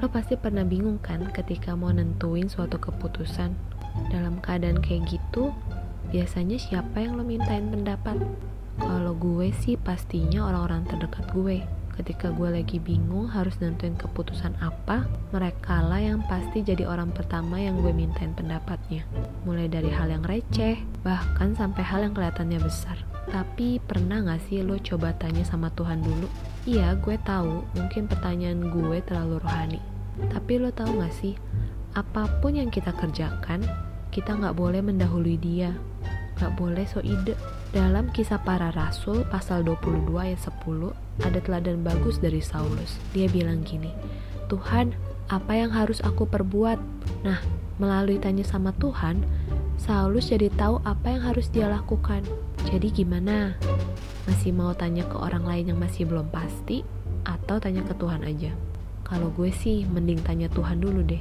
Lo pasti pernah bingung kan ketika mau nentuin suatu keputusan. Dalam keadaan kayak gitu, biasanya siapa yang lo mintain pendapat? Kalau gue sih pastinya orang-orang terdekat gue. Ketika gue lagi bingung harus nentuin keputusan apa, mereka lah yang pasti jadi orang pertama yang gue mintain pendapatnya. Mulai dari hal yang receh, bahkan sampai hal yang kelihatannya besar. Tapi pernah gak sih lo coba tanya sama Tuhan dulu? Iya, gue tahu mungkin pertanyaan gue terlalu rohani. Tapi lo tahu gak sih, apa pun yang kita kerjakan, kita gak boleh mendahului dia. Gak boleh so ide. Dalam kisah para rasul pasal 22 ayat 10 ada teladan bagus dari Saulus. Dia bilang gini, Tuhan, apa yang harus aku perbuat? Nah, melalui tanya sama Tuhan, Saulus jadi tahu apa yang harus dia lakukan. Jadi gimana? Masih mau tanya ke orang lain yang masih belum pasti atau tanya ke Tuhan aja? Kalau gue sih mending tanya Tuhan dulu deh.